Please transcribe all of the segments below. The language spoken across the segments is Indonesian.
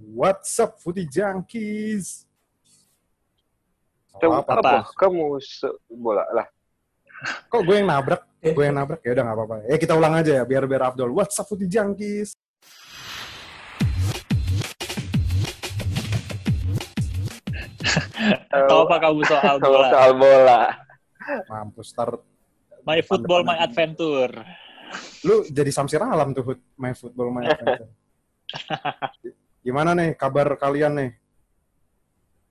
What's up, Footy Junkies? Coba Apa, apa? Kamu se- bola lah. Kok gue yang nabrak? Gue yang nabrak? Ya udah nggak apa-apa. Ya kita ulang aja ya, biar biar Abdul. What's up, Footy Junkies? Tahu apa kamu soal bola? soal bola. Mampus, start. My football, my adventure. Lu jadi Samsir Alam tuh, main football, main adventure. Gimana nih kabar kalian nih?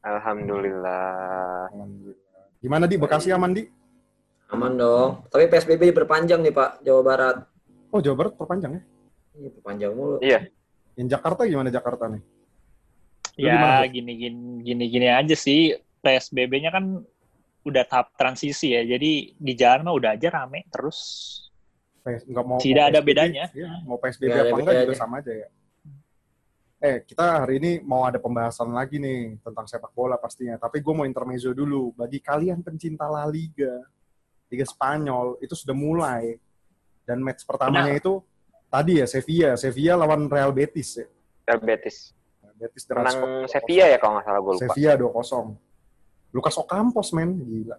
Alhamdulillah. Alhamdulillah. Gimana di Bekasi aman di? Aman dong. Tapi PSBB diperpanjang nih Pak, Jawa Barat. Oh Jawa Barat perpanjang ya? Iya, perpanjang mulu. Iya. Yang Jakarta gimana Jakarta nih? Lu Ya gimana, Bud? gini gini gini gini aja sih. PSBB-nya kan udah tahap transisi ya. Jadi di jalan mah udah aja rame terus. PS nggak mau Tidak mau ada PSBB, bedanya. Iya, mau PSBB apa enggak juga sama aja ya. Eh, kita hari ini mau ada pembahasan lagi nih tentang sepak bola pastinya. Tapi gue mau intermezzo dulu. Bagi kalian pencinta La Liga, Liga Spanyol, itu sudah mulai. Dan match pertamanya itu tadi ya, Sevilla. Sevilla lawan Real Betis ya. Real Betis. Betis Menang Sevilla ya kalau nggak salah gue lupa. Sevilla 2-0. Lucas Ocampos, men. Gila.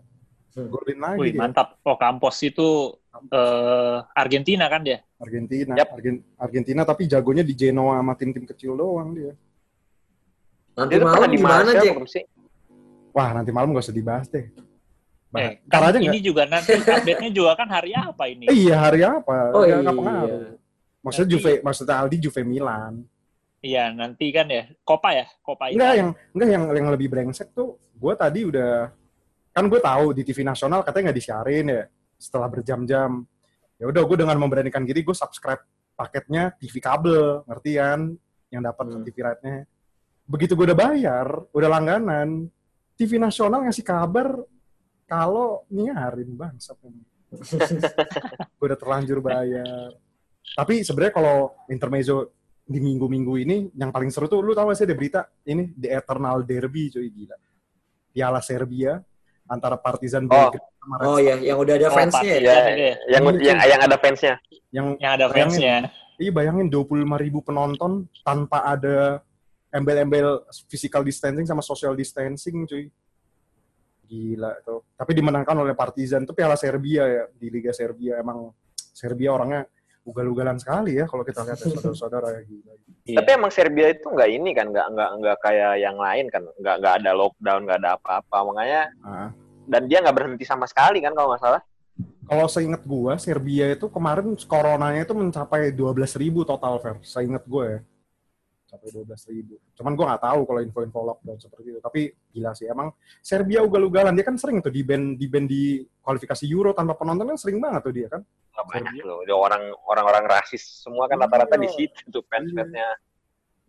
Golin lagi Wih, mantap. Oh, Campos itu eh, Argentina kan dia? Argentina. Yap. Argen- Argentina tapi jagonya di Genoa sama tim-tim kecil doang dia. Nanti Dia malam di belum sih? Wah, nanti malam gak usah dibahas deh. Bah, Eh, kan aja ini nggak? juga nanti update-nya juga kan hari apa ini? Eh, iya, hari apa? Oh Nggak- iya. pengaruh. Maksudnya Nanti- Juve, maksudnya Aldi Juve Milan. Iya, nanti kan ya. Copa ya? Copa Enggak, yang enggak yang yang lebih brengsek tuh, gue tadi udah kan gue tahu di TV nasional katanya nggak disiarin ya setelah berjam-jam. Ya udah gue dengan memberanikan diri gue subscribe paketnya TV kabel, ngerti kan? Yang dapat Hmm. TV rate-nya. Begitu gue udah bayar, udah langganan, TV nasional ngasih kabar kalau nyiarin bangsat. gue udah terlanjur bayar. Tapi sebenarnya kalau intermezzo di minggu-minggu ini yang paling seru tuh lu tau gak sih ada berita ini The Eternal Derby cuy gila. Piala Serbia antara Partizan Oh. Belgrade sama Red Oh Star. iya, yang udah ada Oh, fansnya ya? Iya, ya? yang Iya, yang yang ada fansnya. Yang Yang ada Bayangin. fansnya. iya bayangin 25 ribu penonton tanpa ada embel-embel physical distancing sama social distancing cuy. Gila tuh. Tapi dimenangkan oleh Partizan itu Piala Serbia ya di Liga Serbia emang Serbia orangnya ugal-ugalan sekali ya kalau kita lihat ya saudara-saudara ya gila. Iya. Tapi emang Serbia itu nggak ini kan, nggak nggak nggak kayak yang lain kan, nggak nggak ada lockdown, nggak ada apa-apa. Makanya Ah. dan dia nggak berhenti sama sekali kan kalau nggak salah. Kalau seingat gua, Serbia itu kemarin coronanya itu mencapai 12.000 ribu total, Fer. Seingat gue ya. Sampai 12.000 ribu. Cuman gua nggak tahu kalau info-info lockdown seperti itu. Tapi gila sih, emang Serbia ugal-ugalan. Dia kan sering tuh di band di band di kualifikasi Euro tanpa penonton kan sering banget tuh dia kan. Nggak banyak loh. Dia orang orang-orang rasis semua kan Iya. rata-rata di situ tuh fans-fansnya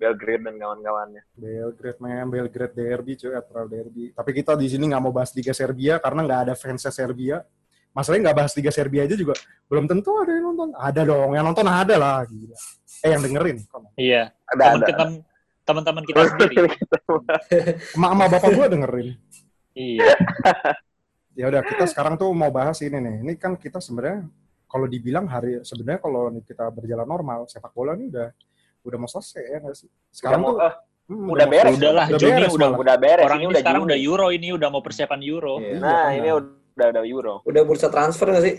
Belgrade dan kawan-kawannya. Belgrade, man. Belgrade Derby, cuy. Eternal Derby. Tapi kita di sini nggak mau bahas Liga Serbia karena nggak ada fansnya Serbia. Masalahnya nggak bahas Liga Serbia aja juga. Belum tentu ada yang nonton. Ada dong. Yang nonton ada lah. Gila. Eh, yang dengerin. Iya. Ada Teman ada. kita teman-teman kita sendiri. Emak-emak bapak gua dengerin. Iya. ya udah kita sekarang tuh mau bahas ini nih. Ini kan kita sebenarnya kalau dibilang hari sebenarnya kalau nih kita berjalan normal sepak bola ini udah udah mau selesai ya nggak sih? Sekarang Udah tuh mau- eh, hmm, udah mau- beres. Udah lah, Udah Juni beres udah malah. udah beres. orang ini ini udah sekarang Juni. udah Euro ini udah mau persiapan Euro. Iya. Nah, Iya, ini udah ada Euro. Udah bursa transfer nggak sih?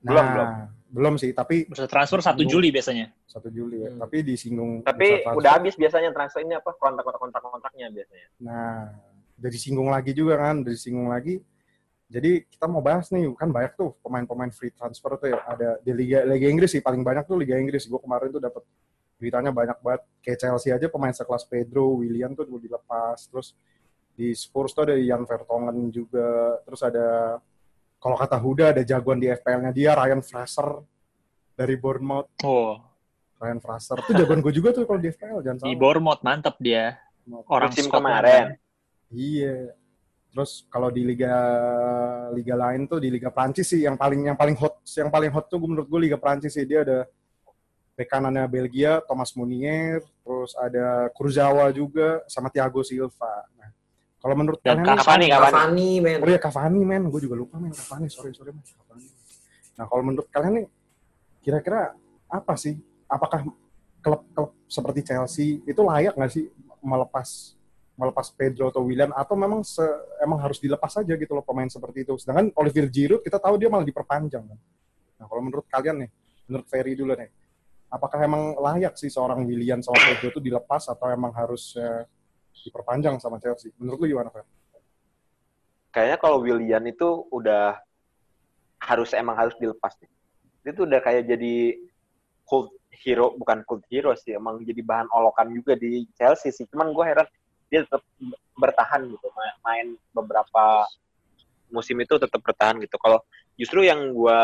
Nah, belum, belum. Belum sih, tapi Bursa transfer 1 Belum. Juli biasanya. 1 Juli ya. Hmm. Tapi disinggung Tapi udah habis biasanya transfer ini apa kontak-kontak kontaknya biasanya. Nah, dari singgung lagi juga kan, dari singgung lagi. Jadi kita mau bahas nih, kan banyak tuh pemain-pemain free transfer tuh ya. Ada di Liga Liga Inggris sih paling banyak tuh Liga Inggris. Gue kemarin tuh dapat beritanya banyak banget. Kayak Chelsea aja pemain sekelas Pedro, William tuh dilepas. Terus di Spurs tuh ada Ian Vertonghen juga. Terus ada kalau kata Huda ada jagoan di FPL-nya dia Ryan Fraser dari Bournemouth. Oh, Ryan Fraser itu jagoan gue juga tuh kalau di FPL jangan di salah. Bournemouth mantap dia. Orang Musim Scotland. kemarin. Iya. Terus kalau di liga liga lain tuh di liga Prancis sih yang paling yang paling hot yang paling hot tuh menurut gue liga Prancis sih dia ada bek kanannya Belgia Thomas Munier, terus ada Kurzawa juga sama Thiago Silva. Nah, kalau menurut Dan kalian Cavani. Cavani, men. Oh iya Cavani men, gue juga lupa men Cavani, sorry sorry men Cavani. Nah kalau menurut kalian nih kira-kira apa sih? Apakah klub-klub seperti Chelsea itu layak nggak sih melepas melepas Pedro atau Willian atau memang se, emang harus dilepas saja gitu loh pemain seperti itu. Sedangkan Olivier Giroud kita tahu dia malah diperpanjang kan. Nah kalau menurut kalian nih, menurut Ferry dulu nih, apakah emang layak sih seorang Willian sama Pedro itu dilepas atau emang harus eh, diperpanjang sama Chelsea? Menurut lu gimana Fer? Kayaknya kalau Willian itu udah harus emang harus dilepas nih. Itu udah kayak jadi cult hero bukan cult hero sih emang jadi bahan olokan juga di Chelsea sih. Cuman gue heran dia tetap bertahan gitu main beberapa musim itu tetap bertahan gitu. Kalau justru yang gue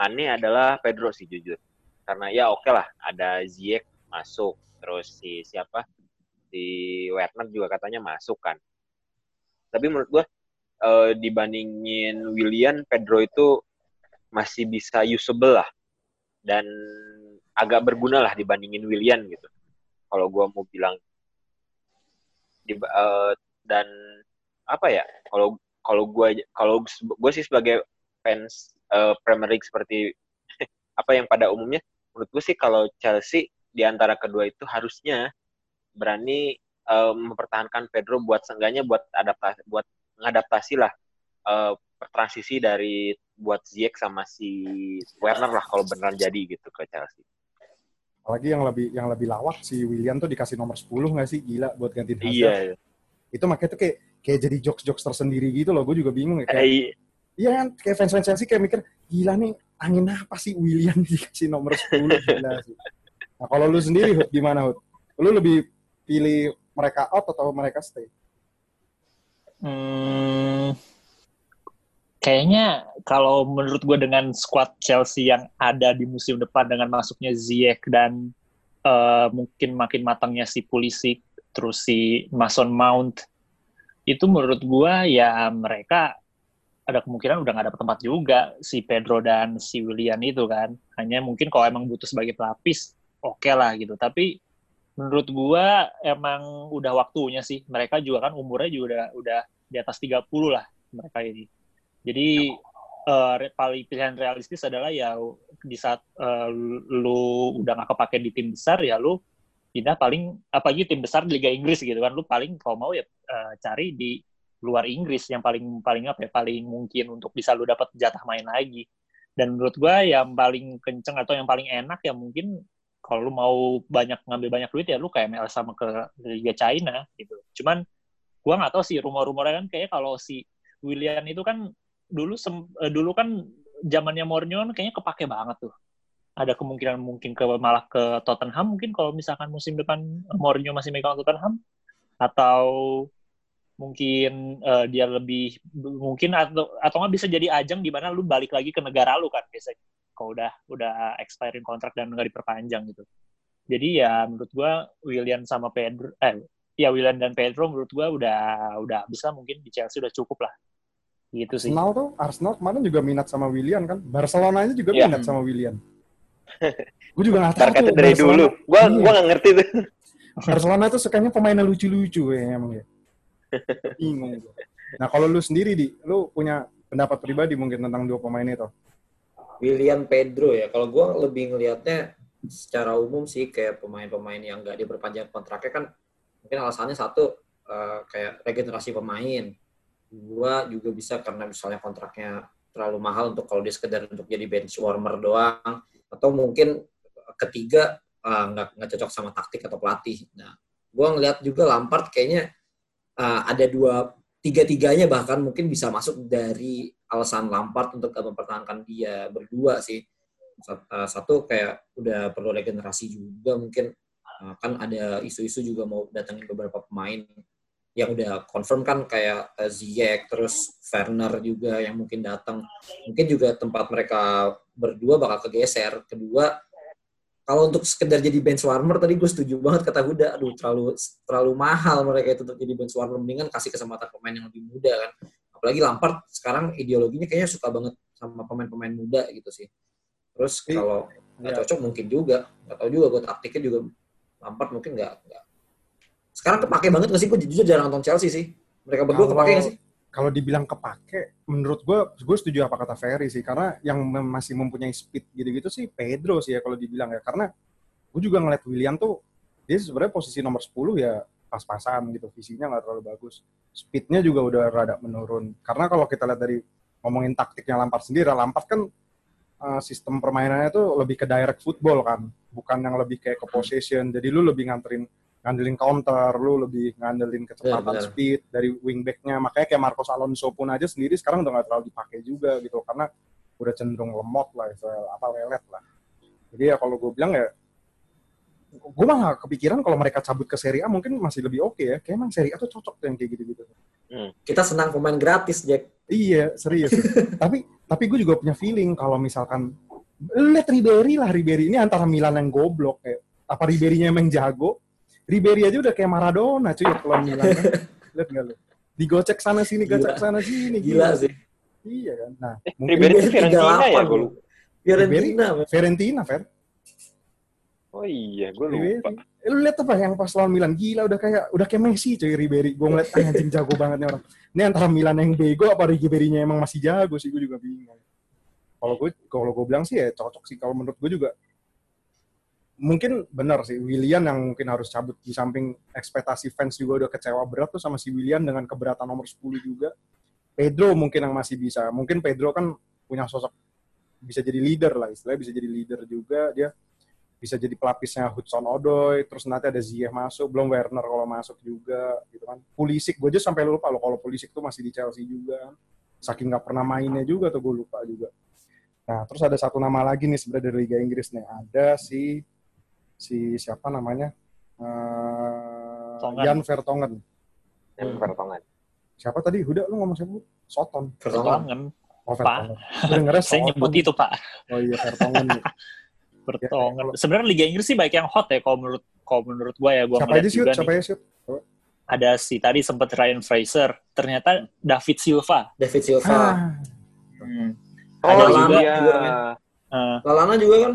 aneh adalah Pedro sih jujur. Karena ya oke okay lah ada Ziyech masuk terus si siapa? Si Werner juga katanya masuk kan. Tapi menurut gue uh, dibandingin William Pedro itu masih bisa usable lah. Dan agak berguna lah dibandingin William gitu. Kalau gue mau bilang. Di, uh, dan apa ya kalau kalau gue kalau gue sih sebagai fans uh, Premier League seperti apa yang pada umumnya menurut gue sih kalau Chelsea di antara kedua itu harusnya berani uh, mempertahankan Pedro buat seenggaknya buat adaptasi buat mengadaptasi lah uh, transisi dari buat Ziyech sama si Werner lah kalau beneran jadi gitu ke Chelsea. Apalagi yang lebih yang lebih lawak si William tuh dikasih nomor 10 nggak sih gila buat ganti Hazard. Iya. Itu makanya tuh kayak kayak jadi jokes-jokes tersendiri gitu loh. Gue juga bingung ya kayak. Eh, iya kan kayak fans-fans Chelsea kayak mikir gila nih angin apa sih William dikasih nomor 10 gila sih. Nah, kalau lu sendiri Hud gimana Hud? Lu lebih pilih mereka out atau mereka stay? Hmm, kayaknya kalau menurut gue dengan squad Chelsea yang ada di musim depan dengan masuknya Ziyech dan uh, mungkin makin matangnya si Pulisic terus si Mason Mount itu menurut gue ya mereka ada kemungkinan udah gak ada tempat juga si Pedro dan si William itu kan. Hanya mungkin kalau emang butuh sebagai pelapis oke okay lah gitu. Tapi menurut gue emang udah waktunya sih. Mereka juga kan umurnya juga udah udah di atas 30 lah mereka ini jadi uh, paling pilihan realistis adalah ya di saat uh, lu udah gak kepake di tim besar ya lu pindah paling apalagi tim besar di Liga Inggris gitu kan. Lu paling kalau mau ya uh, cari di luar Inggris yang paling paling apa ya paling mungkin untuk bisa lu dapat jatah main lagi. Dan menurut gua yang paling kenceng atau yang paling enak ya mungkin kalau lu mau banyak ngambil banyak duit ya lu kayak MLS sama ke Liga China gitu. Cuman gua nggak tahu sih rumor-rumornya kan kayak kalau si William itu kan dulu sem, uh, dulu kan zamannya Mourinho kan kayaknya kepake banget tuh. Ada kemungkinan mungkin ke malah ke Tottenham mungkin kalau misalkan musim depan Mourinho masih megang Tottenham atau mungkin uh, dia lebih mungkin atau atau nggak bisa jadi ajang di mana lu balik lagi ke negara lu kan biasanya kalau udah udah expiring kontrak dan nggak diperpanjang gitu. Jadi ya menurut gua William sama Pedro eh ya William dan Pedro menurut gua udah udah bisa mungkin di Chelsea udah cukup lah Gitu sih. Arsenal tuh, Arsenal kemarin juga minat sama William kan. Barcelona aja juga yeah. minat sama William. gue juga gak tahu tuh. dari dulu. Gue iya. gua gak ngerti tuh. Barcelona tuh sukanya pemainnya lucu-lucu ya emang ya. Bingung. Nah kalau lu sendiri, di, lu punya pendapat pribadi mungkin tentang dua pemain itu? William Pedro ya. Kalau gue lebih ngelihatnya secara umum sih kayak pemain-pemain yang gak diperpanjang kontraknya kan mungkin alasannya satu uh, kayak regenerasi pemain Dua juga bisa karena misalnya kontraknya terlalu mahal untuk kalau dia sekedar untuk jadi bench warmer doang atau mungkin ketiga uh, nggak nggak cocok sama taktik atau pelatih. Nah, gue ngeliat juga Lampard kayaknya uh, ada dua tiga tiganya bahkan mungkin bisa masuk dari alasan Lampard untuk mempertahankan dia berdua sih. Satu kayak udah perlu regenerasi juga mungkin kan ada isu-isu juga mau datangin beberapa pemain yang udah confirm kan kayak uh, Ziyech terus Werner juga yang mungkin datang. Mungkin juga tempat mereka berdua bakal kegeser. Kedua kalau untuk sekedar jadi bench warmer tadi gue setuju banget kata Huda. Aduh terlalu terlalu mahal mereka itu untuk jadi bench warmer. Mendingan kasih kesempatan pemain yang lebih muda kan. Apalagi Lampard sekarang ideologinya kayaknya suka banget sama pemain-pemain muda gitu sih. Terus kalau nggak ya. cocok mungkin juga. Nggak tahu juga gue taktiknya juga Lampard mungkin nggak nggak sekarang kepake banget gak sih? Gue jujur jarang nonton Chelsea sih. Mereka berdua kalau, kepake gak sih? Kalau dibilang kepake, menurut gue, gue setuju apa kata Ferry sih. Karena yang masih mempunyai speed gitu-gitu sih Pedro sih ya kalau dibilang ya. Karena gue juga ngeliat William tuh dia sebenarnya posisi nomor 10 ya pas-pasan gitu visinya nggak terlalu bagus speednya juga udah rada menurun karena kalau kita lihat dari ngomongin taktiknya Lampard sendiri Lampard kan uh, sistem permainannya tuh lebih ke direct football kan bukan yang lebih kayak ke possession jadi lu lebih nganterin ngandelin counter lu lebih ngandelin kecepatan Benar, benar. speed dari wingbacknya. Makanya kayak Marcos Alonso pun aja sendiri sekarang udah nggak terlalu dipakai juga gitu karena udah cenderung lemot lah apa lelet lah. Jadi ya kalau gue bilang ya gue malah kepikiran kalau mereka cabut ke Serie A mungkin masih lebih oke ya. Kayak emang Serie A tuh cocok tuh yang kayak gitu-gitu. Kita senang pemain gratis, Jack. iya serius. Tapi tapi gue juga punya feeling kalau misalkan lihat Ribery lah Ribery ini antara Milan yang goblok kayak apa Ribery-nya emang jago Ribery aja udah kayak Maradona cuy kalau Milan kan. Lihat nggak lu? Digocek sana sini Gila. gocek sana sini Gila sih. iya kan? Nah Eh, mungkin Ribery itu Ribery Fiorentina ya 38 gue lupa. Fiorentina. Fiorentina Fer. Oh iya, gue Ribery? lupa. Eh, lu lihat apa yang pas lawan Milan? Gila udah kayak udah kayak Messi cuy Ribery. Gue ngeliat ah, anjing jago banget nih orang. Ini antara Milan yang bego apa Ribery-nya emang masih jago sih? Gue juga bingung. Kalau gue kalau gue bilang sih ya cocok sih. Kalau menurut gue juga mungkin benar sih William yang mungkin harus cabut di samping ekspektasi fans juga udah kecewa berat tuh sama si William dengan keberatan nomor 10 juga Pedro mungkin yang masih bisa mungkin Pedro kan punya sosok bisa jadi leader lah istilahnya bisa jadi leader juga dia bisa jadi pelapisnya Hudson Odoi, terus nanti ada Ziyech masuk, belum Werner kalau masuk juga, gitu kan. Pulisic, gue aja sampai lupa loh kalau Pulisic tuh masih di Chelsea juga. Saking nggak pernah mainnya juga tuh gue lupa juga. Nah, terus ada satu nama lagi nih sebenarnya dari Liga Inggris nih. Ada si si siapa namanya? Tongan. Jan Vertonghen. Yang Hmm. pertongan. Siapa tadi? Huda lu ngomong siapa? Soton. Vertonghen. Pertongan. Oh. Gue dengernya Saya nyebut itu Pak. Oh iya, Vertonghen. nih. Pertongan. Sebenarnya Liga Inggris sih baik yang hot ya kalau menurut kalau menurut gua ya gua Siapa aja sih? Siapa aja sih? Ada si tadi sempat Ryan Fraser, ternyata David Silva. David Silva. Ah, Hmm. Oh Ada iya. juga- juga, men. Eh, Lalana juga kan?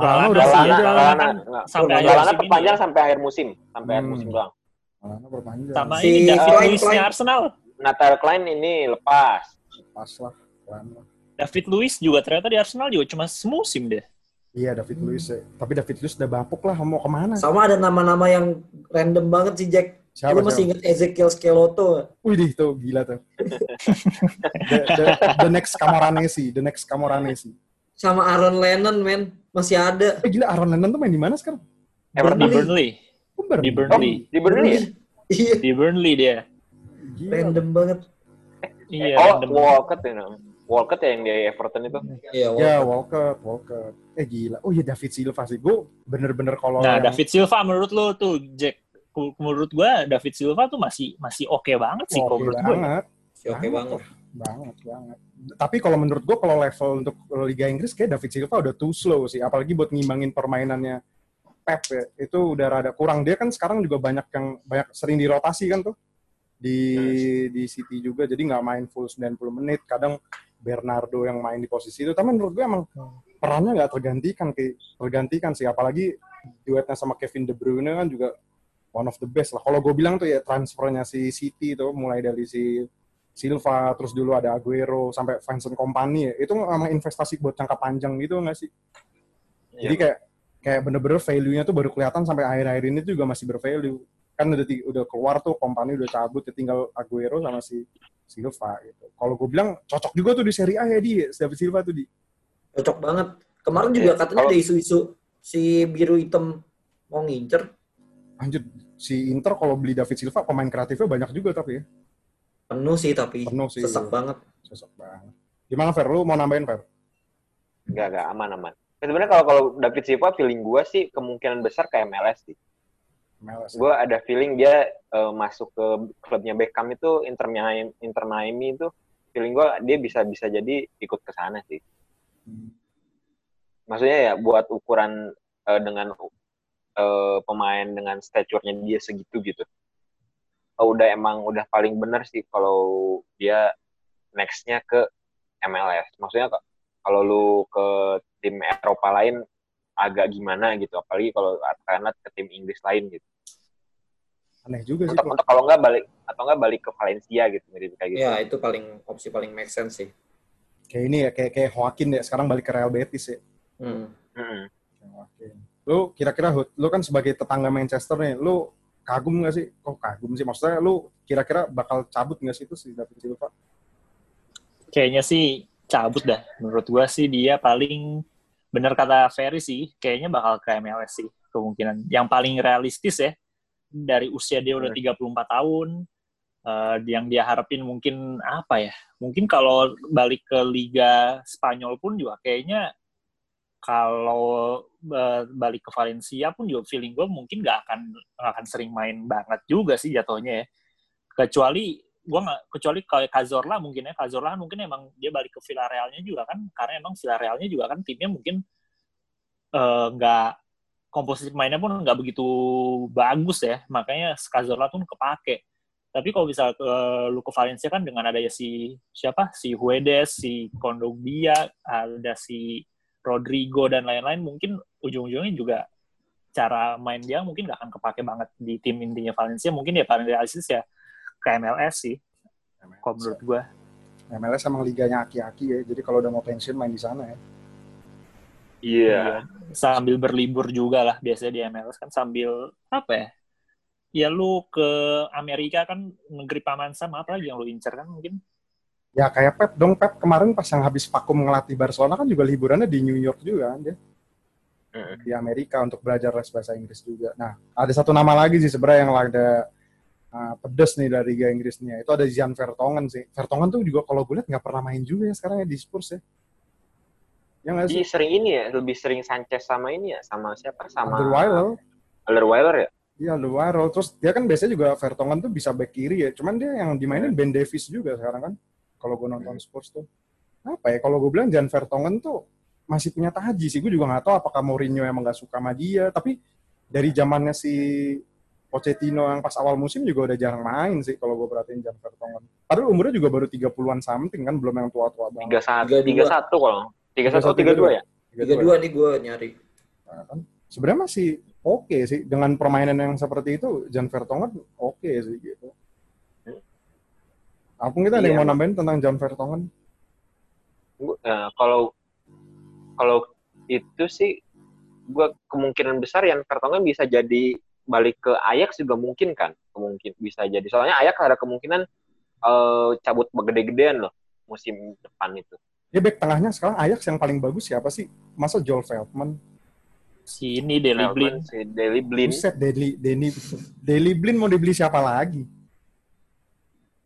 Lama udah Lalana, sih Lalana, aja. Lalana, kan sampai akhir Lalana perpanjang sampai akhir musim, sampai akhir Hmm. musim doang. Lama berpanjang. sama Si ini David Luiz-nya. Arsenal. Natal Klein ini lepas. Pas lah. David Luiz juga ternyata di Arsenal juga cuma semusim deh. Iya David Luiz ya. Tapi David Luiz udah bapuk lah mau ke mana? Sama ada nama-nama yang random banget sih, Jack. Siapa, Lu masih siapa? inget Ezekiel Skeloto? Wih dih, tuh gila tuh. the, the, the next Camoranesi, the next Camoranesi. Sama Aaron Lennon, men. Masih ada. Eh gila Aaron Lennon tuh main di mana sekarang? Everton. Di Burnley. Burnley. Oh, Burnley. Di Burnley. Di Burnley ya? Iya, Di Burnley dia. Gila. random banget. Iya, oh, random. Walcott ya namanya. Walcott ya yang di Everton itu. Iya, Ya Walker. Walker, Walker. Eh gila. Oh iya David Silva sih. Gue bener-bener kalau Nah, yang- David Silva menurut lo tuh Jack menurut gua David Silva tuh masih masih oke banget sih kalau oke menurut gua. banget, Si Oke banget. Banget, banget. Tapi kalau menurut gue kalau level untuk Liga Inggris kayak David Silva udah too slow sih. Apalagi buat ngimbangin permainannya Pep ya. Itu udah rada kurang. Dia kan sekarang juga banyak yang banyak sering dirotasi kan tuh di di City juga. Jadi nggak main full 90 menit. Kadang Bernardo yang main di posisi itu. Tapi menurut gue emang perannya nggak tergantikan kayak tergantikan sih. Apalagi duetnya sama Kevin De Bruyne kan juga one of the best lah. Kalau gue bilang tuh ya transfernya si City itu mulai dari si Silva, terus dulu ada Aguero, sampai Vincent Kompany ya. Itu emang investasi buat jangka panjang gitu nggak sih? Jadi kayak kayak bener-bener value-nya tuh baru kelihatan sampai akhir-akhir ini tuh juga masih bervalue. Kan udah udah keluar tuh Kompany udah cabut, ya tinggal Aguero sama si Silva gitu. Kalau gue bilang cocok juga tuh di Serie A ya di David Silva tuh di. Cocok banget. Kemarin juga Iya, katanya ada isu-isu si biru hitam mau ngincer. Lanjut si Inter kalau beli David Silva pemain kreatifnya banyak juga tapi ya. Penuh sih tapi. Penuh sih. Sesak banget. Sosok banget. Gimana Fer? Lu mau nambahin Fer? Enggak, enggak aman aman. Ya, Sebenarnya kalau kalau David Silva feeling gue sih kemungkinan besar ke MLS sih. MLS. Gue ada feeling dia eh, masuk ke klubnya Beckham itu Inter Miami, Inter Miami itu feeling gue dia bisa bisa jadi ikut ke sana sih. Hmm. Maksudnya ya buat ukuran eh, dengan eh, pemain dengan stature-nya dia segitu gitu. Udah emang udah paling bener sih kalau dia next-nya ke MLS. Maksudnya kalau lu ke tim Eropa lain agak gimana gitu, apalagi kalau karena ke tim Inggris lain gitu. Aneh juga sih. Untuk, kalau nggak balik atau nggak balik ke Valencia gitu mirip kayak gitu. Ya, itu paling opsi paling make sense sih. Kayak ini ya, kayak kayak Joaquin ya sekarang balik ke Real Betis ya. Hmm. Joaquin. Lu kira-kira lu kan sebagai tetangga Manchester nih, lu kagum nggak sih? Kok kagum sih? Maksudnya lu kira-kira bakal cabut nggak sih itu si David Silva? Kayaknya sih cabut dah. Menurut gua sih dia paling bener kata Ferry sih, kayaknya bakal ke MLS sih kemungkinan. Yang paling realistis ya dari usia dia udah 34 tahun, uh, yang dia harapin mungkin apa ya? Mungkin kalau balik ke Liga Spanyol pun juga kayaknya kalau uh, balik ke Valencia pun juga feeling gue mungkin gak akan gak akan sering main banget juga sih jatuhnya ya. Kecuali gue nggak kecuali kayak Cazorla mungkin ya. Cazorla mungkin emang dia balik ke Villarrealnya juga kan karena emang Villarrealnya juga kan timnya mungkin nggak uh, komposisi mainnya pun nggak begitu bagus ya. Makanya Cazorla tuh kepake. Tapi kalau bisa ke lu ke Valencia kan dengan adanya si siapa? Si Huedes si Kondogbia ada si Rodrigo dan lain-lain mungkin ujung-ujungnya juga cara main dia mungkin nggak akan kepake banget di tim intinya Valencia. Mungkin ya paling realistis ya ke MLS sih kalau menurut gue MLS emang liganya aki-aki ya jadi kalau udah mau pensiun main di sana ya. Iya. Yeah. sambil berlibur juga lah biasanya di MLS kan sambil apa ya? Ya lu ke Amerika kan negeri paman sama apa lagi yang lu incer kan mungkin ya kayak Pep dong Pep kemarin pas yang habis vakum ngelatih Barcelona kan juga liburannya di New York juga kan dia di Amerika untuk belajar les bahasa Inggris juga. Nah, ada satu nama lagi sih sebenarnya yang ada uh, pedes nih dari Liga Inggrisnya. Itu ada Jan Vertonghen sih. Vertonghen tuh juga kalau gue lihat nggak pernah main juga ya sekarang ya di Spurs ya. Ya nggak sih? sering ini ya, lebih sering Sanchez sama ini ya, sama siapa? Sama Alderweireld. Alderweireld ya? Iya, Alderweireld. Terus dia kan biasanya juga Vertonghen tuh bisa back kiri ya. Cuman dia yang dimainin Ben Davis juga sekarang kan. Kalau gue nonton Spurs tuh. Apa ya, kalau gue bilang Jan Vertonghen tuh masih punya taji sih. Gue juga nggak tahu apakah Mourinho emang nggak suka sama dia. Tapi dari zamannya si Pochettino yang pas awal musim juga udah jarang main sih kalau gue perhatiin Jan Vertonghen. Padahal umurnya juga baru 30-an something kan, belum yang tua-tua banget. 31, 31 kalau. 31 atau 32 ya? 32 nih gue nyari. Nah, kan? Sebenarnya masih oke okay sih. Dengan permainan yang seperti itu, Jan Vertonghen oke okay sih gitu. Apung kita ada iya, yang mau nambahin tentang Jan Vertonghen? Uh, kalau kalau itu sih gue kemungkinan besar yang Vertonghen bisa jadi balik ke Ajax juga mungkin kan? Kemungkin bisa jadi. Soalnya Ajax ada kemungkinan uh, cabut gede-gedean loh musim depan itu. Ya back tengahnya sekarang Ajax yang paling bagus siapa sih? Masa Joel Feldman? Si ini Deli Blin si Deli Blin Buset Deli Deli Deli Blin mau dibeli siapa lagi?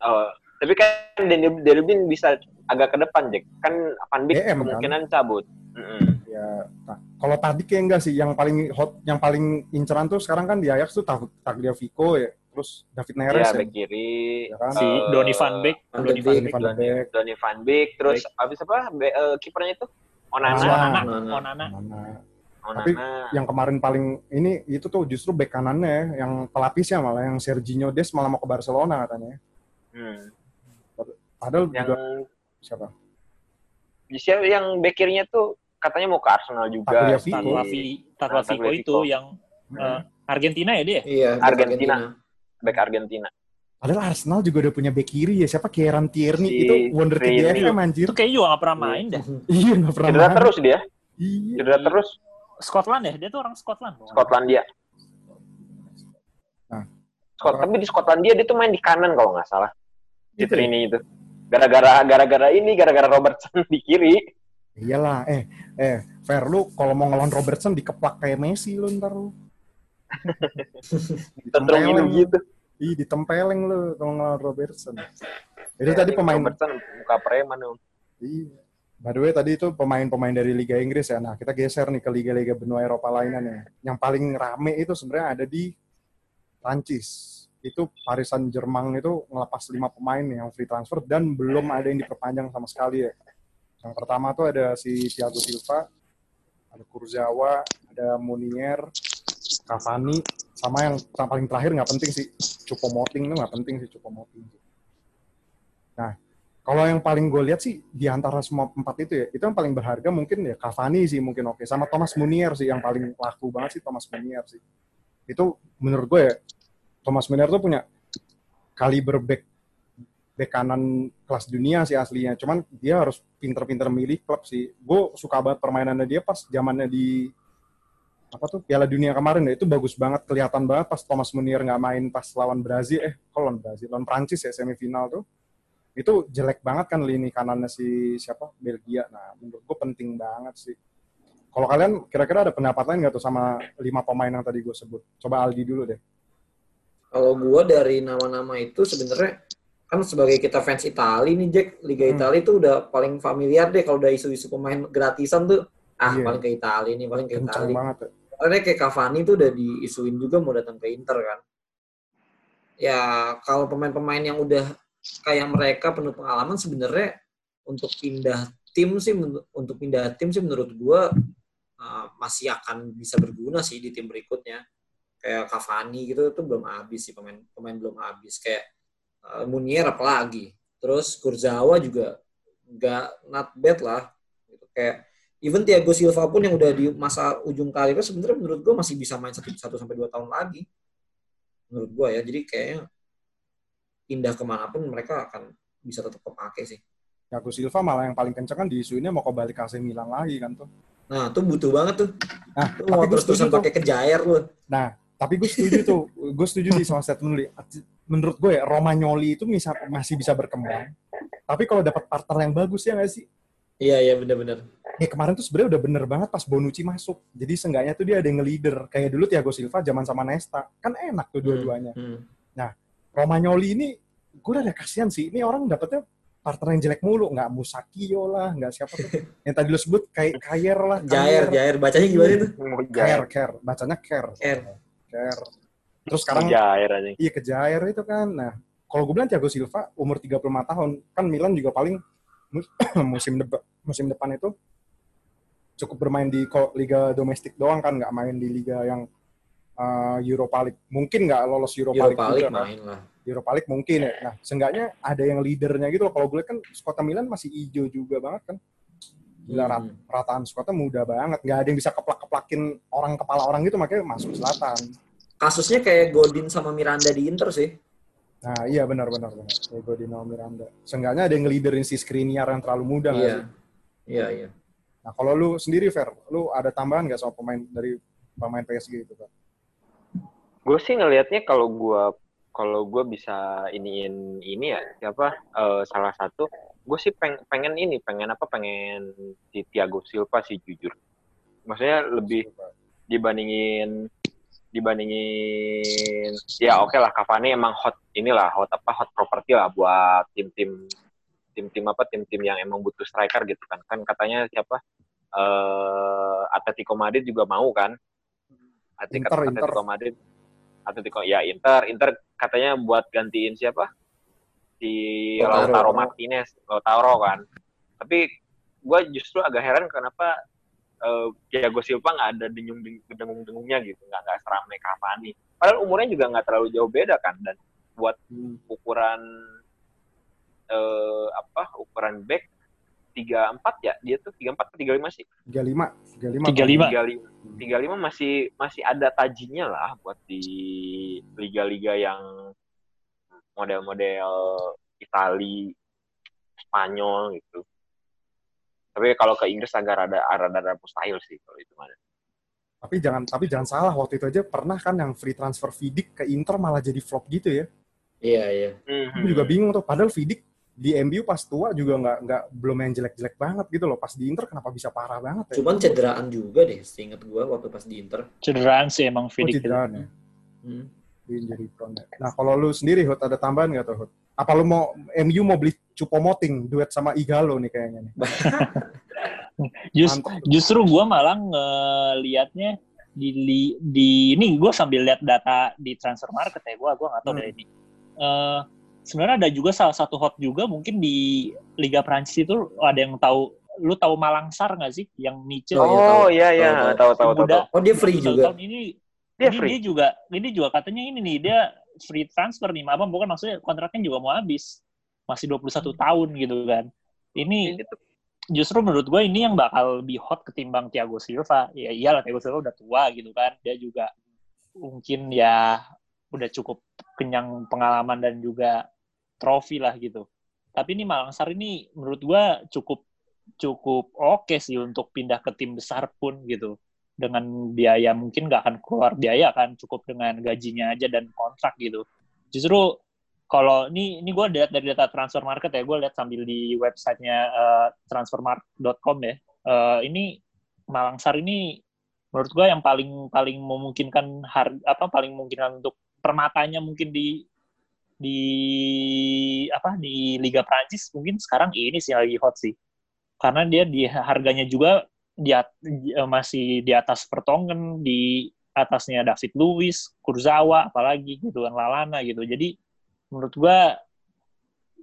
Oh tapi kan Blin bisa agak ke depan Jack kan Van Beek DM, kemungkinan kan? cabut mm -hmm. ya nah, kalau tadi kayak enggak sih yang paling hot yang paling inceran tuh sekarang kan di Ajax tuh Tagliafico ya terus David Neres ya, ya. kiri ya kan? si uh, Donny van Beek Donny van Beek Donny, van Beek terus Beek. habis apa Be, uh, kipernya itu Onana Onana Onana, Onana. Onana. Tapi yang kemarin paling ini itu tuh justru bek kanannya yang pelapisnya malah yang Serginho Des malah mau ke Barcelona katanya. Hmm. Padahal yang, juga siapa? Siapa yang bek kirinya tuh katanya mau ke Arsenal juga. Tagliafico itu yang uh, Argentina ya dia? Iya, Argentina. Bek Argentina. Padahal Arsenal juga udah punya bek kiri ya. Siapa Kieran Tierney si itu wonder kid FM anjir. Itu kayaknya juga gak pernah main dah. iya, gak pernah Cedera main. terus dia. Iya. Cedera terus. Scotland ya? Dia tuh orang Scotland. Skotlandia. Nah. Skot, tapi di Skotlandia dia tuh main di kanan kalau nggak salah. Di Gitu ya? Trini itu. Gara-gara gara-gara ini, gara-gara Robertson di kiri. Iyalah, eh, eh, Fair lu kalau mau ngelawan Robertson dikeplak kayak Messi lu ntar lu. Tentrungin gitu. Ih, ditempeleng lu kalau ngelawan Robertson. Itu tadi pemain Robertson muka preman dong. Iya. By the way, tadi itu pemain-pemain dari Liga Inggris ya. Nah, kita geser nih ke liga-liga benua Eropa lainnya nih. Yang paling rame itu sebenarnya ada di Prancis. Itu Paris Saint-Germain itu ngelepas lima pemain yang free transfer dan belum ada yang diperpanjang sama sekali ya. Yang pertama tuh ada si Thiago Silva, ada Kurzawa, ada Munier, Cavani, sama yang paling terakhir nggak penting sih, Choupo-Moting itu nggak penting sih Choupo-Moting. Nah, kalau yang paling gue lihat sih di antara semua empat itu ya, itu yang paling berharga mungkin ya Cavani sih mungkin oke, sama Thomas Munier sih yang paling laku banget sih Thomas Munier sih. Itu menurut gue ya, Thomas Munier tuh punya kaliber back bek kanan kelas dunia sih aslinya. Cuman dia harus pinter-pinter milih klub sih. Gue suka banget permainannya dia pas zamannya di apa tuh Piala Dunia kemarin ya. Itu bagus banget kelihatan banget pas Thomas Munier nggak main pas lawan Brazil eh kalau lawan Brazil? Lawan Prancis ya semifinal tuh. Itu jelek banget kan lini kanannya si siapa? Belgia. Nah menurut gue penting banget sih. Kalau kalian kira-kira ada pendapat lain nggak tuh sama lima pemain yang tadi gue sebut? Coba Aldi dulu deh Kalau gue dari nama-nama itu sebenarnya kan sebagai kita fans Itali nih Jack, Liga Hmm. Italia itu udah paling familiar deh kalau udah isu-isu pemain gratisan tuh ah Iya. paling ke Itali nih, paling ke kencang Itali. banget. Karena kayak Cavani tuh udah diisuin juga mau datang ke Inter kan. Ya kalau pemain-pemain yang udah kayak mereka penuh pengalaman sebenarnya untuk pindah tim sih untuk pindah tim sih menurut gua uh, masih akan bisa berguna sih di tim berikutnya. Kayak Cavani gitu itu belum habis sih pemain pemain belum habis kayak uh, Munier apalagi. Terus Kurzawa juga nggak not bad lah. Gitu. Kayak even Thiago Silva pun yang udah di masa ujung karirnya sebenarnya menurut gue masih bisa main satu, satu sampai dua tahun lagi menurut gue ya jadi kayaknya pindah ke mana pun mereka akan bisa tetap kepake sih Thiago Silva malah yang paling kencang kan diisuinnya mau kembali ke AC Milan lagi kan tuh nah tuh butuh banget tuh nah tuh tapi mau gue terus terusan setuju tuh pakai kejair lu Nah, tapi gue setuju tuh. gue setuju sih sama statement lu. Menurut gue ya, Romagnoli itu bisa, masih bisa berkembang. Tapi kalau dapat partner yang bagus ya nggak sih? iya iya benar-benar Ya kemarin tuh sebenarnya udah bener banget pas Bonucci masuk. Jadi seenggaknya tuh dia ada yang nge-leader. Kayak dulu Thiago Silva zaman sama Nesta. Kan enak tuh dua-duanya. Hmm. Romagnoli ini, gue udah ada kasihan sih. Ini orang dapetnya partner yang jelek mulu. Nggak Musakio lah, nggak siapa tuh. yang tadi lu sebut, kayak Kayer lah. jair jair bacanya gimana Care, jair. care. Bacanya care. Care. Terus sekarang Jair aja. Iya ke Jair itu kan. Nah, kalau gue bilang Thiago Silva umur 35 tahun, kan Milan juga paling mus- musim depan musim depan itu cukup bermain di liga domestik doang kan, nggak main di liga yang uh, Europa League. Mungkin nggak lolos Europa, League Europa League juga. kan. main lah Europa League mungkin ya. Nah, seenggaknya ada yang leadernya gitu loh. Kalau gue lihat kan skuadnya Milan masih hijau juga banget kan. Gila rat- Hmm. rataan skuadnya muda banget. Nggak ada yang bisa keplak-keplakin orang kepala orang gitu, makanya masuk selatan. kasusnya kayak Godin sama Miranda di Inter sih Nah, iya benar benar benar. Kayak Godino Miranda. Seenggaknya ada yang ngeliderin si Skriniar yang terlalu muda iya sih? iya iya Nah, kalau lu sendiri Fer, lu ada tambahan nggak soal pemain dari pemain PSG itu, Fer? Gue sih ngelihatnya kalau gue kalau gue bisa iniin ini ya siapa eh, salah satu gue sih peng- pengen ini pengen apa pengen si Thiago Silva sih jujur. Maksudnya lebih dibandingin dibandingin ya oke lah Cavani emang hot inilah hot apa hot property lah buat tim-tim tim-tim apa tim-tim yang emang butuh striker gitu kan. Kan katanya siapa eh Atletico Madrid juga mau kan? Atletico, Inter, Inter. Atletico Madrid Atletico ya Inter. Inter katanya buat gantiin siapa? Si Lautaro. Martinez Lautaro kan. Tapi gue justru agak heran kenapa Thiago Silva nggak ada denyung dengung dengungnya gitu. Nggak nggak seramai Cavani. Padahal umurnya juga nggak terlalu jauh beda kan. Dan buat ukuran eh, apa ukuran back tiga empat ya dia tuh tiga empat tiga lima sih 35, 35. 35. tiga lima tiga lima masih masih ada tajinya lah buat di liga-liga yang model-model Itali Spanyol gitu tapi kalau ke Inggris agak rada rada rada mustahil sih kalau itu mana Tapi jangan tapi jangan salah waktu itu aja pernah kan yang free transfer Vidic ke Inter malah jadi flop gitu ya. iya iya Gue juga bingung tuh. Padahal Vidic di MU pas tua juga nggak nggak belum yang jelek-jelek banget gitu loh. Pas di Inter kenapa bisa parah banget ya? cuman cederaan juga deh seingat gua waktu pas di Inter Cederaan sih emang Oh, Vidic. cederaan ya. Hmm. Di injury prone ya. Nah, kalau lu sendiri Hut ada tambahan nggak tuh Hut? Apa lu mau MU mau beli Cupomoting duet sama Igalo nih kayaknya nih? Just, justru gue malah ngelihatnya di, li- di ini gue sambil lihat data di transfer market ya gue gue nggak tahu Hmm. deh ini Eh, sebenarnya ada juga salah satu hot juga mungkin di Liga Prancis itu ada yang tahu lu tahu Malangsar nggak sih yang Nietzsche Oh, iya, tahu. oh iya iya Tahu, tahu tahu tahu Muda. tahu. oh dia free juga tahun ini dia ini free dia juga ini juga katanya ini nih dia free transfer nih apa bukan maksudnya kontraknya juga mau habis masih 21 tahun gitu kan ini justru menurut gue ini yang bakal lebih hot ketimbang Thiago Silva. Ya iyalah Thiago Silva udah tua gitu kan. Dia juga mungkin ya udah cukup kenyang pengalaman dan juga trofi lah gitu. Tapi ini Malangsar ini menurut gue cukup cukup oke sih untuk pindah ke tim besar pun gitu. dengan biaya mungkin nggak akan keluar biaya kan cukup dengan gajinya aja dan kontrak gitu justru kalau ini ini gue lihat dari data transfer market ya gue lihat sambil di websitenya uh, transfermarket.com ya uh, ini Malangsar ini menurut gue yang paling paling memungkinkan harga apa paling memungkinkan untuk permatanya mungkin di di apa di Liga Prancis mungkin sekarang ini sih lagi hot sih karena dia di harganya juga di, eh, masih di atas Pertongen, di atasnya David Luiz, Kurzawa, apalagi gitu kan Lalana gitu. Jadi menurut gua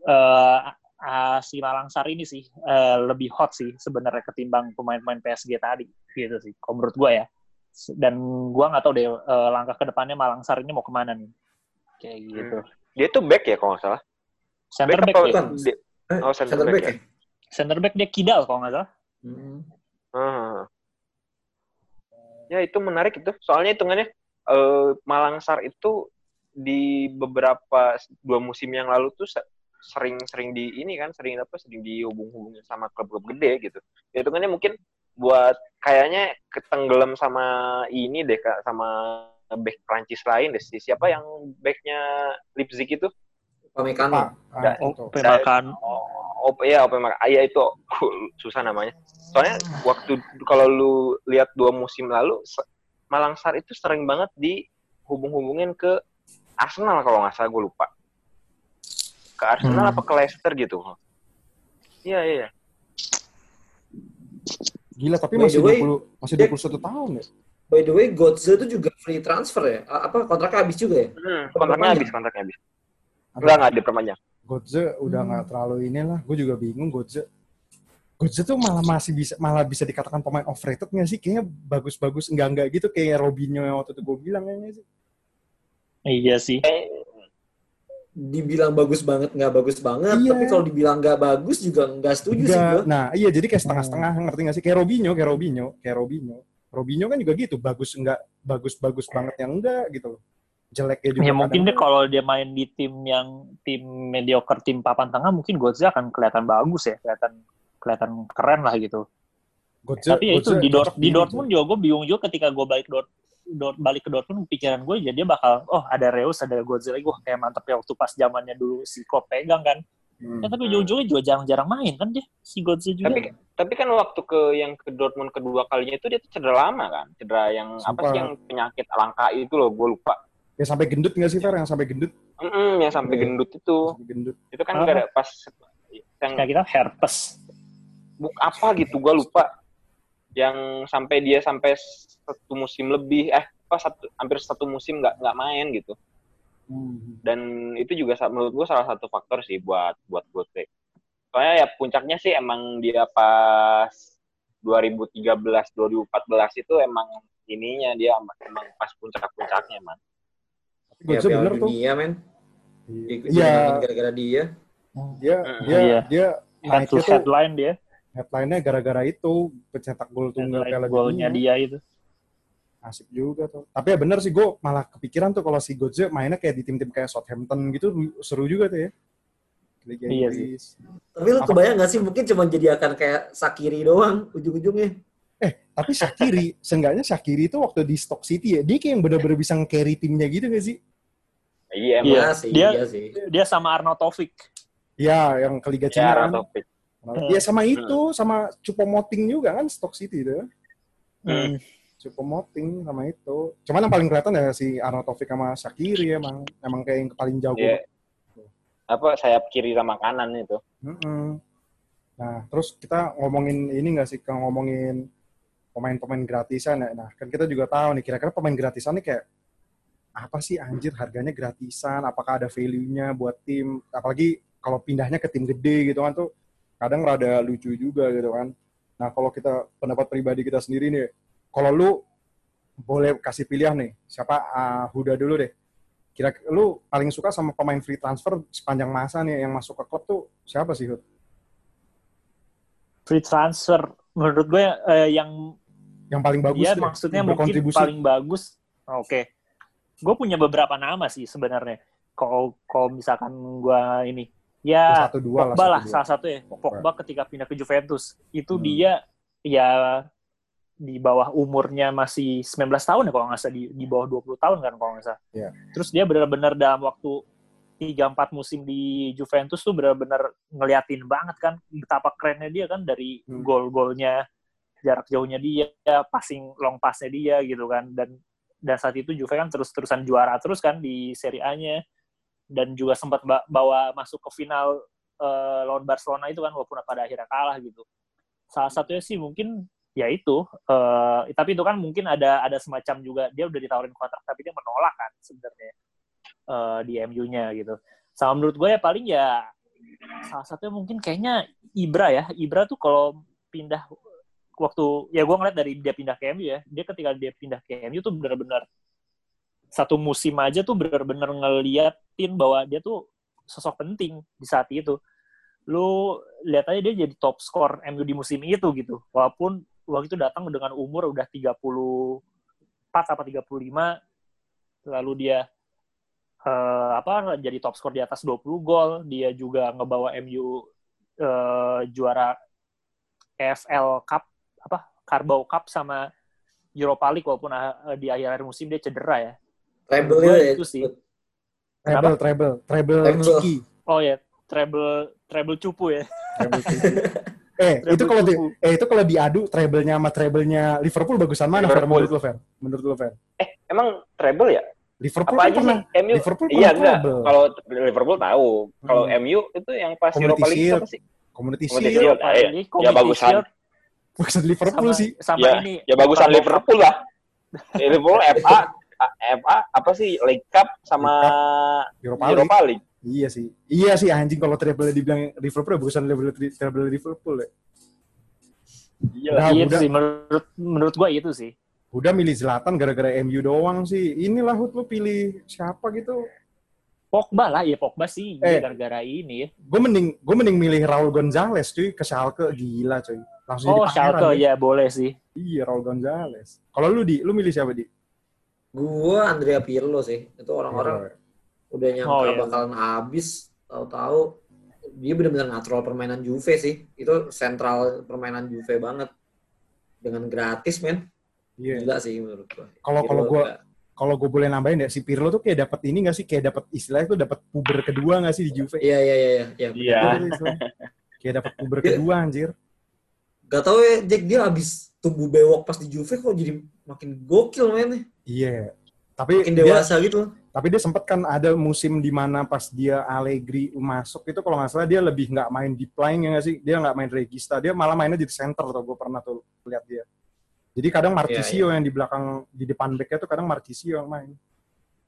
uh, uh, si Lalangsar ini sih uh, lebih hot sih sebenarnya ketimbang pemain-pemain PSG tadi gitu sih. Kalau menurut gua ya. Dan gua nggak tahu deh uh, langkah ke depannya Malangsar ini mau ke mana nih. Kayak gitu. Hmm. Dia tuh back ya kalau nggak salah. Center back, back ya? Dia, oh, center, center back, back ya. Center back dia kidal kalau nggak salah. Hmm. Hmm. Ya itu menarik itu. Soalnya hitungannya uh, Malangsar itu di beberapa dua musim yang lalu tuh sering-sering di ini kan sering apa sering dihubung-hubungin sama klub-klub gede gitu. Ya, hitungannya mungkin buat kayaknya ketenggelam sama ini deh kak sama back Prancis lain deh sih. Siapa yang backnya Leipzig itu? Pamekano. Ah, oh, ya, Pemekano. Ah, ya itu susah namanya soalnya waktu kalau lu lihat dua musim lalu Malangsar itu sering banget dihubung-hubungin ke Arsenal kalau nggak salah gue lupa ke Arsenal hmm. apa ke Leicester gitu iya iya gila tapi by masih way, 20 masih 21 tahun ya by the way Godze itu juga free transfer ya apa kontraknya habis juga ya hmm, kontraknya habis kontraknya habis enggak nggak diperpanjang Godze udah nggak hmm. terlalu inilah gue juga bingung Godze Götze tuh malah masih bisa malah bisa dikatakan pemain overrated nggak sih? Kayaknya bagus-bagus enggak enggak gitu kayak Robinho yang waktu itu gue bilang kayaknya sih. Iya sih. Dibilang bagus banget nggak bagus banget, iya. tapi kalau dibilang nggak bagus juga nggak setuju enggak. sih gue. Nah iya jadi kayak setengah-setengah hmm. ngerti nggak sih? Kayak Robinho, kayak Robinho, kayak Robinho. Robinho kan juga gitu, bagus enggak bagus-bagus banget yang enggak gitu loh. Jeleknya juga. Ya mungkin deh kalau dia main di tim yang tim mediocre, tim papan tengah, mungkin Götze akan kelihatan bagus ya, kelihatan kelihatan keren lah gitu. Godze, Tapi ya itu di, Dort, di Dortmund juga gue bingung juga ketika gue balik Dort, Dort balik ke Dortmund pikiran gue jadi dia bakal oh ada Reus ada Godze lagi gue kayak mantep ya waktu pas zamannya dulu si Klopp pegang kan. Hmm. Ya, tapi ujung-ujungnya juga jarang-jarang main kan dia si Godze juga. Tapi tapi kan waktu ke yang ke Dortmund kedua kalinya itu dia tuh cedera lama kan, cedera yang Sumpah. apa sih yang penyakit langka itu loh gue lupa. Ya sampai gendut nggak sih Fer yang sampai gendut? Mm -mm, yang sampai yeah. gendut itu. Sampai gendut. Itu kan ah. pas yang kayak kita herpes buk apa gitu gue lupa yang sampai dia sampai satu musim lebih eh apa satu hampir satu musim nggak nggak main gitu hmm. dan itu juga menurut gue salah satu faktor sih buat buat gue soalnya ya puncaknya sih emang dia pas 2013 2014 itu emang ininya dia emang pas puncak-puncaknya man. Gue ya, bener tuh. Dunia, men. Iya. Gara-gara dia. Dia, dia, iya. dia, to headline dia headline-nya gara-gara itu pencetak gol tunggal Piala Golnya dia itu. Asik juga tuh. Tapi ya bener sih gue malah kepikiran tuh kalau si Godze mainnya kayak di tim-tim kayak Southampton gitu seru juga tuh ya. Liga iya Inggris. Sih. Tapi lu kebayang gak sih mungkin cuma jadi akan kayak Sakiri doang ujung-ujungnya. Eh, tapi Sakiri, seenggaknya Sakiri itu waktu di Stock City ya, dia kayak yang bener-bener bisa carry timnya gitu gak sih? Iya, iya sih. Dia, iya sih. dia sama Arnaud Taufik. Iya, yang ke Liga ya, Cina. Ya, Arnaud Taufik. Iya sama itu, hmm. sama Cupomoting juga kan Stock City itu. Hmm. Cupomoting sama itu. Cuman yang paling kelihatan ya si Arnold Taufik sama Shakiri emang emang kayak yang paling jauh. Yeah. Apa sayap kiri sama kanan itu. Hmm. Nah, terus kita ngomongin ini nggak sih, kalau ngomongin pemain-pemain gratisan ya. Nah, kan kita juga tahu nih kira-kira pemain gratisan nih kayak apa sih anjir harganya gratisan, apakah ada value-nya buat tim, apalagi kalau pindahnya ke tim gede gitu kan tuh kadang rada lucu juga gitu kan. Nah kalau kita pendapat pribadi kita sendiri nih, kalau lu boleh kasih pilihan nih, siapa uh, Huda dulu deh. Kira lu paling suka sama pemain free transfer sepanjang masa nih yang masuk ke klub tuh siapa sih Hud? Free transfer menurut gue eh, yang yang paling bagus ya, maksudnya mungkin paling bagus. Oke. Okay. Gue punya beberapa nama sih sebenarnya. Kalau kalau misalkan gue ini Ya, satu, dua Pogba lah, salah satu ya. Pogba. Pogba ketika pindah ke Juventus itu hmm. dia ya di bawah umurnya masih 19 tahun ya kalau nggak salah di, di bawah 20 tahun kan kalau nggak salah. Iya. Terus dia benar-benar dalam waktu 3-4 musim di Juventus tuh benar-benar ngeliatin banget kan betapa kerennya dia kan dari Hmm. gol-golnya jarak jauhnya dia, passing long pass-nya dia gitu kan dan dan saat itu Juve kan terus-terusan juara terus kan di Serie A-nya dan juga sempat ba- bawa masuk ke final eh, lawan Barcelona itu kan walaupun pada akhirnya kalah gitu. Salah satunya sih mungkin ya itu eh, tapi itu kan mungkin ada ada semacam juga dia udah ditawarin kontrak tapi dia menolak kan sebenarnya eh, di MU-nya gitu. Sama menurut gue ya paling ya salah satunya mungkin kayaknya Ibra ya. Ibra tuh kalau pindah waktu ya gue ngeliat dari dia pindah ke MU ya, dia ketika dia pindah ke MU tuh benar-benar satu musim aja tuh benar-benar ngeliatin bahwa dia tuh sosok penting di saat itu. Lu lihat aja dia jadi top skor MU di musim itu gitu. Walaupun waktu itu datang dengan umur udah 34 apa 35 lalu dia eh, apa jadi top skor di atas 20 gol, dia juga ngebawa MU eh, juara EFL Cup apa Carabao Cup sama Europa League walaupun eh, di akhir-akhir musim dia cedera ya. Treble ya. itu sih. Treble, treble, treble. Oh ya, treble treble cupu ya. Treble Ciki. Eh, Treble itu kalau di, eh itu kalau diadu treble-nya sama treble-nya Liverpool bagusan mana Fer? Liverpool. Menurut lo Fer? Menurut lo Fer? Emang treble ya? Liverpool Apa kan aja pernah sih? MU? Liverpool Iya enggak. treble. Kalau Liverpool tahu. Kalau Hmm. MU itu yang pas Community Europa League apa sih? Community Community Shield. Shield. ah, iya. Ya Community bagusan. Bagusan Liverpool sama, sih. sama ya, ini. ya bagusan. Liverpool lah. Ya, Liverpool FA, FA apa sih League Cup sama Europa League. Europa League. Iya sih. Iya sih anjing kalau treble dibilang Liverpool ya bagusan treble treble Liverpool ya. Iya Udah, Iya udah. sih menurut menurut gua itu sih. Udah milih Zlatan gara-gara MU doang sih. Inilah Hut lu pilih siapa gitu. Pogba lah, ya Pogba sih Eh. gara-gara ini ya. Gue mending gue mending milih Raul Gonzalez cuy ke Schalke gila cuy. Langsung Oh, jadi. Schalke ya. ya boleh sih. Iya Raul Gonzalez. Kalau lu di, lu milih siapa di? Gua Andrea Pirlo sih. Itu orang-orang udah nyangka Oh, iya. bakalan habis. Tahu-tahu dia benar-benar natural permainan Juve sih. Itu sentral permainan Juve banget. Dengan gratis men. Iya. Gila sih menurut gua. Kalau kalau nggak- kalau gue boleh nambahin ya si Pirlo tuh kayak dapat ini gak sih kayak dapat istilahnya tuh dapat puber kedua gak sih di Juve? Iya iya iya iya. iya. Iya. Kayak dapat puber Iya. kedua anjir. Gak tau ya Jack dia habis tumbuh bewok pas di Juve kok jadi makin gokil mainnya. Iya. Tapi Makin dia, dewasa gitu. Tapi dia sempat kan ada musim di mana pas dia Allegri masuk itu kalau nggak salah dia lebih nggak main deep line ya nggak sih? Dia nggak main regista, dia malah mainnya jadi center tuh gue pernah tuh lihat dia. Jadi kadang Martisio Iya, yang di belakang di depan backnya tuh kadang Martisio yang main.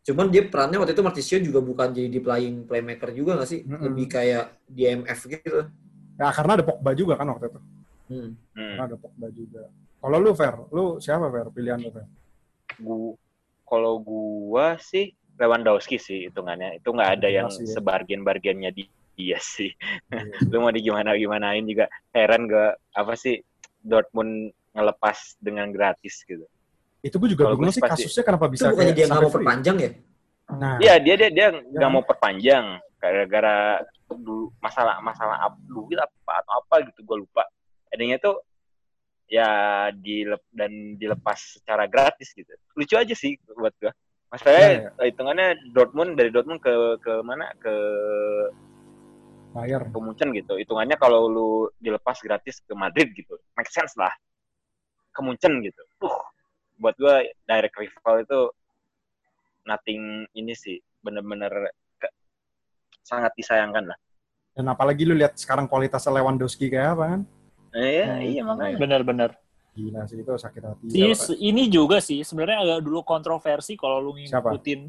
Cuman dia perannya waktu itu Martisio juga bukan jadi di playing playmaker juga gak sih? Mm-mm. Lebih kayak DMF gitu. Ya karena ada Pogba juga kan waktu itu. Hmm. Hmm. Karena ada Pogba juga. Kalau lu Fer, lu siapa Fer pilihan lu Fer? Gu- kalau gua sih Lewandowski sih hitungannya. Itu nggak ada yang Lewandowski ya. sebargen-bargennya di dia sih. Iya. Lu mau di gimana gimanain juga heran gak apa sih Dortmund ngelepas dengan gratis gitu. Itu gue juga bingung sih pasti- kasusnya kenapa Itu bisa bukannya kayak dia nggak mau perpanjang ya? Nah, Iya dia dia dia nggak Ya. mau perpanjang gara-gara dulu masalah masalah apa duit apa atau apa gitu gue lupa. Adanya tuh ya dilep dan dilepas secara gratis gitu. Lucu aja sih buat gue. Masalahnya hitungannya Dortmund dari Dortmund ke ke mana ke bayar. ke Munchen gitu. Hitungannya kalau lu dilepas gratis ke Madrid gitu. Make sense lah. Ke Munchen gitu. Uh, buat gua direct rival itu nothing ini sih. Bener-bener ke- sangat disayangkan lah. Dan apalagi lu lihat sekarang kualitas Lewandowski kayak apa kan? Eh, iya, Hmm. iya makanya. Bener-bener. Gila sih itu sakit hati. Ini, ini juga sih sebenarnya agak dulu kontroversi kalau lu Siapa? ngikutin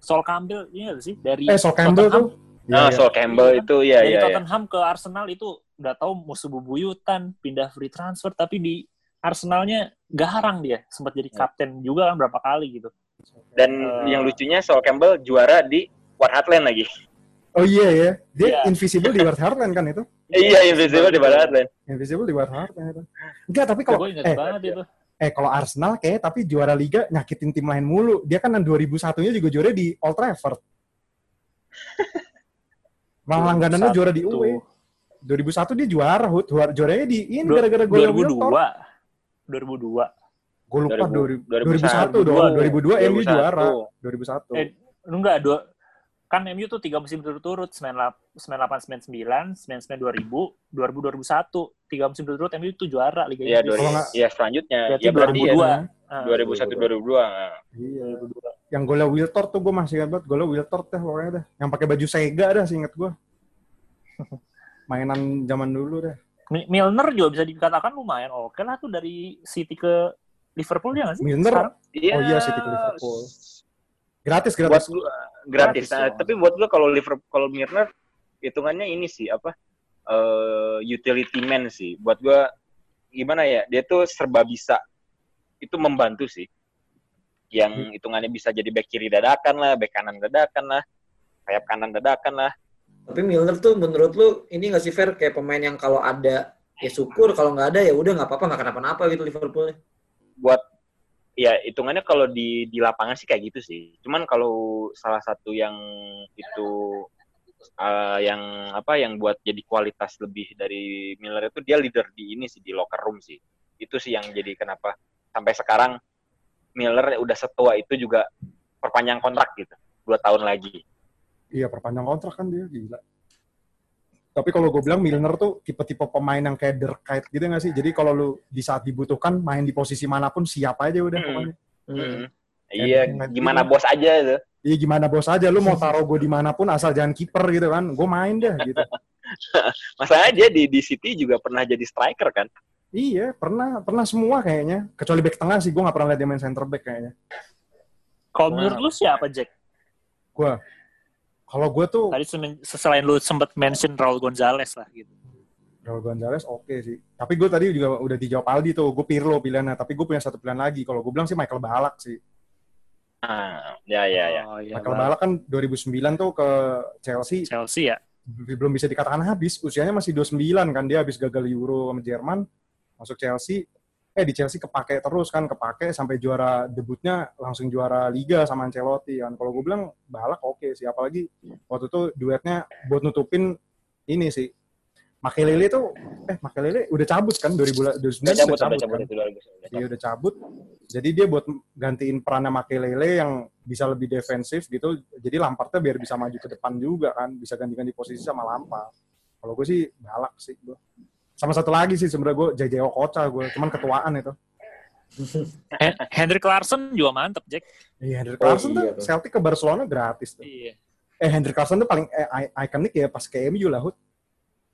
Sol Campbell ini nggak sih dari Eh, Sol Campbell Tottenham. tuh. Nah, Iya, Sol Campbell Iya. itu ya dari ya ya. Tottenham ke Arsenal itu udah tahu musuh bubuyutan pindah free transfer tapi di Arsenalnya garang dia sempat jadi Ya. kapten juga kan berapa kali gitu Dan Eh. yang lucunya Sol Campbell juara di Lane lagi. Oh iya ya, dia Iya. invisible di Lane kan itu? Iya, invisible di Lane. Invisible di itu. Enggak, tapi kalau eh banget itu eh kalau Arsenal kayak tapi juara liga nyakitin tim lain mulu. Dia kan yang 2001-nya juga juara di Old Trafford. Malah langganannya juara di. UE. 2001 dia juara, Hut. Juara- Juaranya di ini gara-gara gol 2002 2002. Gue lupa 2000 2000, 2001 dong. 2002 MU juara. 2001. Eh, enggak, dua, kan MU tuh tiga musim berturut-turut 98 99 99 2000 2000 2001 tiga musim berturut MU itu juara Liga Iya, Inggris. Kalau dua, nggak- iya selanjutnya. Berarti Iya berarti ya 2002. Ah, 2001 2002. Nah. Iya. Yang golnya Wiltord tuh gue masih ingat banget. Golnya Wiltord dah pokoknya dah. Yang pakai baju Sega dah seinget gue. Mainan zaman dulu dah. Mi- Milner juga bisa dikatakan lumayan oke lah tuh dari City ke Liverpool ya nggak sih? Milner? Sekarang? Oh iya, City ke Liverpool. Gratis, Buat gratis. gua gratis. Gratis, Nah, ya. tapi buat gua kalau Liverpool kalau Milner hitungannya ini sih apa? eh utility man sih. Buat gua gimana ya? Dia tuh serba bisa. Itu membantu sih. Yang hitungannya bisa jadi back kiri dadakan lah, back kanan dadakan lah, sayap kanan dadakan lah. Tapi Milner tuh menurut lu ini nggak sih fair kayak pemain yang kalau ada ya syukur kalau nggak ada ya udah nggak apa-apa nggak kenapa-napa gitu Liverpool. buat ya hitungannya kalau di di lapangan sih kayak gitu sih. Cuman kalau salah satu yang itu eh, yang apa yang buat jadi kualitas lebih dari Miller itu dia leader di ini sih di locker room sih. Itu sih yang jadi kenapa sampai sekarang Miller udah setua itu juga perpanjang kontrak gitu dua tahun lagi. Iya, perpanjang kontrak kan dia, gila. Tapi kalau gue bilang Milner tuh tipe-tipe pemain yang kayak Derkait gitu nggak sih? Jadi kalau lu di saat dibutuhkan main di posisi mana pun siap aja udah Hmm. pokoknya. Hmm. Kayak Iya, gimana gitu. bos aja itu. Iya gimana bos aja, lu mau taruh gue di mana pun asal jangan kiper gitu kan. Gue main deh gitu. Masalahnya dia di di City juga pernah jadi striker kan. iya, pernah pernah semua kayaknya. Kecuali back tengah sih, gue nggak pernah lihat dia main center back kayaknya. Kalau menurut lu siapa Jack? Kalau gue tuh Tadi selain lu sempet mention Raul Gonzalez lah gitu. Raul Gonzalez oke sih. Tapi gue tadi juga udah dijawab Aldi tuh. Gue Pirlo pilihannya. Tapi gue punya satu pilihan lagi. Kalau gue bilang sih Michael Balak sih. Ah, ya ya ya. Oh, iya, Michael. Balak kan 2009 tuh ke Chelsea. Chelsea ya. Belum bisa dikatakan habis. Usianya masih 29 kan. Dia habis gagal Euro sama Jerman. Masuk Chelsea. Eh di Chelsea kepake terus kan. Kepake sampai juara debutnya langsung juara Liga sama Ancelotti kan. Kalau gue bilang Balak oke sih. Apalagi waktu itu duetnya buat nutupin ini sih. Makelele tuh, eh Makelele udah cabut kan 2009 Udah udah cabut, cabut, udah cabut kan? itu 2009. Iya udah cabut. Jadi dia buat gantiin perannya Makelele yang bisa lebih defensif gitu. Jadi Lampardnya biar bisa maju ke depan juga kan, bisa ganti-ganti posisi sama Lampard. Kalau gue sih balak sih gue. Sama satu lagi sih sebenarnya gue JJ Okocha gue, cuman ketuaan itu. Hen- Hendrik Larsson juga mantep Jack. Iya, Hendrik Oh, Larsson iya tuh tuh. Celtic ke Barcelona gratis tuh. Iya. Eh Hendrik Larsson tuh paling eh, i- ikonik ya pas ke MU lah, Hud.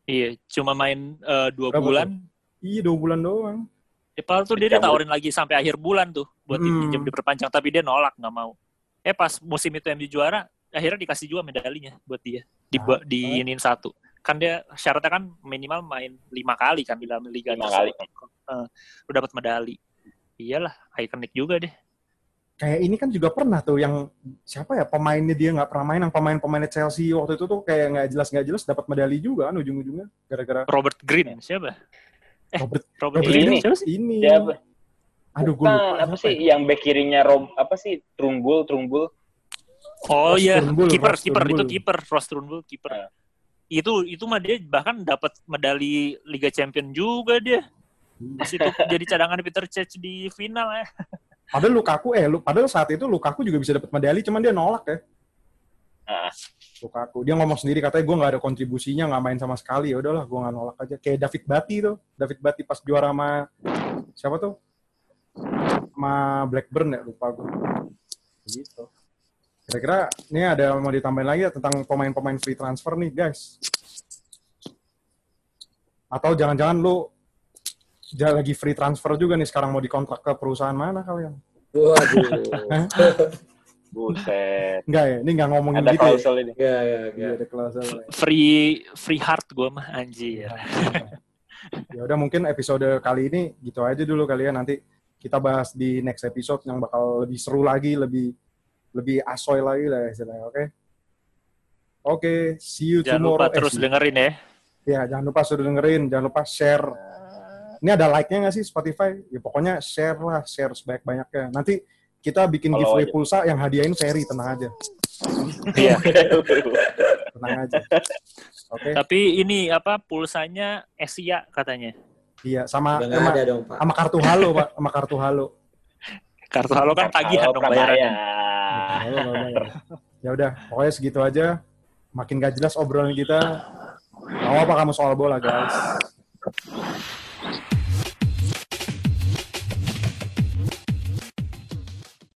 Iya, cuma main eh, dua Berapa bulan. Iya, dua bulan doang. Ya, padahal tuh dia ditawarin lagi sampai akhir bulan tuh buat Hmm. dipinjam diperpanjang, tapi dia nolak nggak mau. Eh pas musim itu MU juara, akhirnya dikasih juga medalinya buat dia di Ah, di iniin satu. Kan dia syaratnya kan minimal main lima kali kan di dalam liga Lima kali. Eh, lu dapat medali. Iyalah, ikonik juga deh. Kayak ini kan juga pernah tuh yang siapa ya pemainnya dia nggak pernah main, yang pemain-pemainnya Chelsea waktu itu tuh kayak nggak jelas nggak jelas dapat medali juga kan ujung-ujungnya gara-gara Robert Green siapa? Eh, Robert Robert Robert Green ini. siapa sih? ini. Siapa? Aduh, gue lupa. apa sih ya? yang back kirinya Rob apa sih Trumbul Trumbul Oh iya, kiper kiper itu kiper Ross Turnbull kiper. Itu itu mah dia bahkan dapat medali Liga Champion juga dia. Pas itu jadi cadangan Peter Cech di final ya. Padahal Lukaku eh lu padahal saat itu Lukaku juga bisa dapat medali cuman dia nolak ya. Ah. Lukaku dia ngomong sendiri katanya gue nggak ada kontribusinya nggak main sama sekali ya udahlah gue nggak nolak aja kayak David Bati tuh David Bati pas juara sama siapa tuh sama Blackburn ya lupa gue gitu kira-kira ini ada mau ditambahin lagi ya tentang pemain-pemain free transfer nih guys atau jangan-jangan lu lagi free transfer juga nih sekarang mau dikontrak ke perusahaan mana kalian Waduh. buset Enggak ya, ini nggak ngomongin ada gitu ya. klausul ini ya, ya, Iya, ya. ada klausul. Free free heart gue mah anjir. ya udah mungkin episode kali ini gitu aja dulu kali ya nanti kita bahas di next episode yang bakal lebih seru lagi lebih lebih asoy lagi lah istilahnya oke oke see you Jangan tomorrow lupa Eh, terus you. dengerin ya. ya jangan lupa sudah dengerin jangan lupa share ini ada like-nya nggak sih Spotify ya pokoknya share lah share sebanyak banyaknya nanti kita bikin Follow giveaway aja. pulsa yang hadiahin Ferry tenang aja Iya. tenang aja oke Tapi ini apa pulsanya Asia katanya. Iya, sama sama, ada dong, Pak. sama kartu halo, Pak, sama kartu halo. Kartu halo kan tagihan Kalau dong bayarannya. bayar. Ya udah, pokoknya segitu aja. Makin gak jelas obrolan kita. Tahu apa kamu soal bola, guys?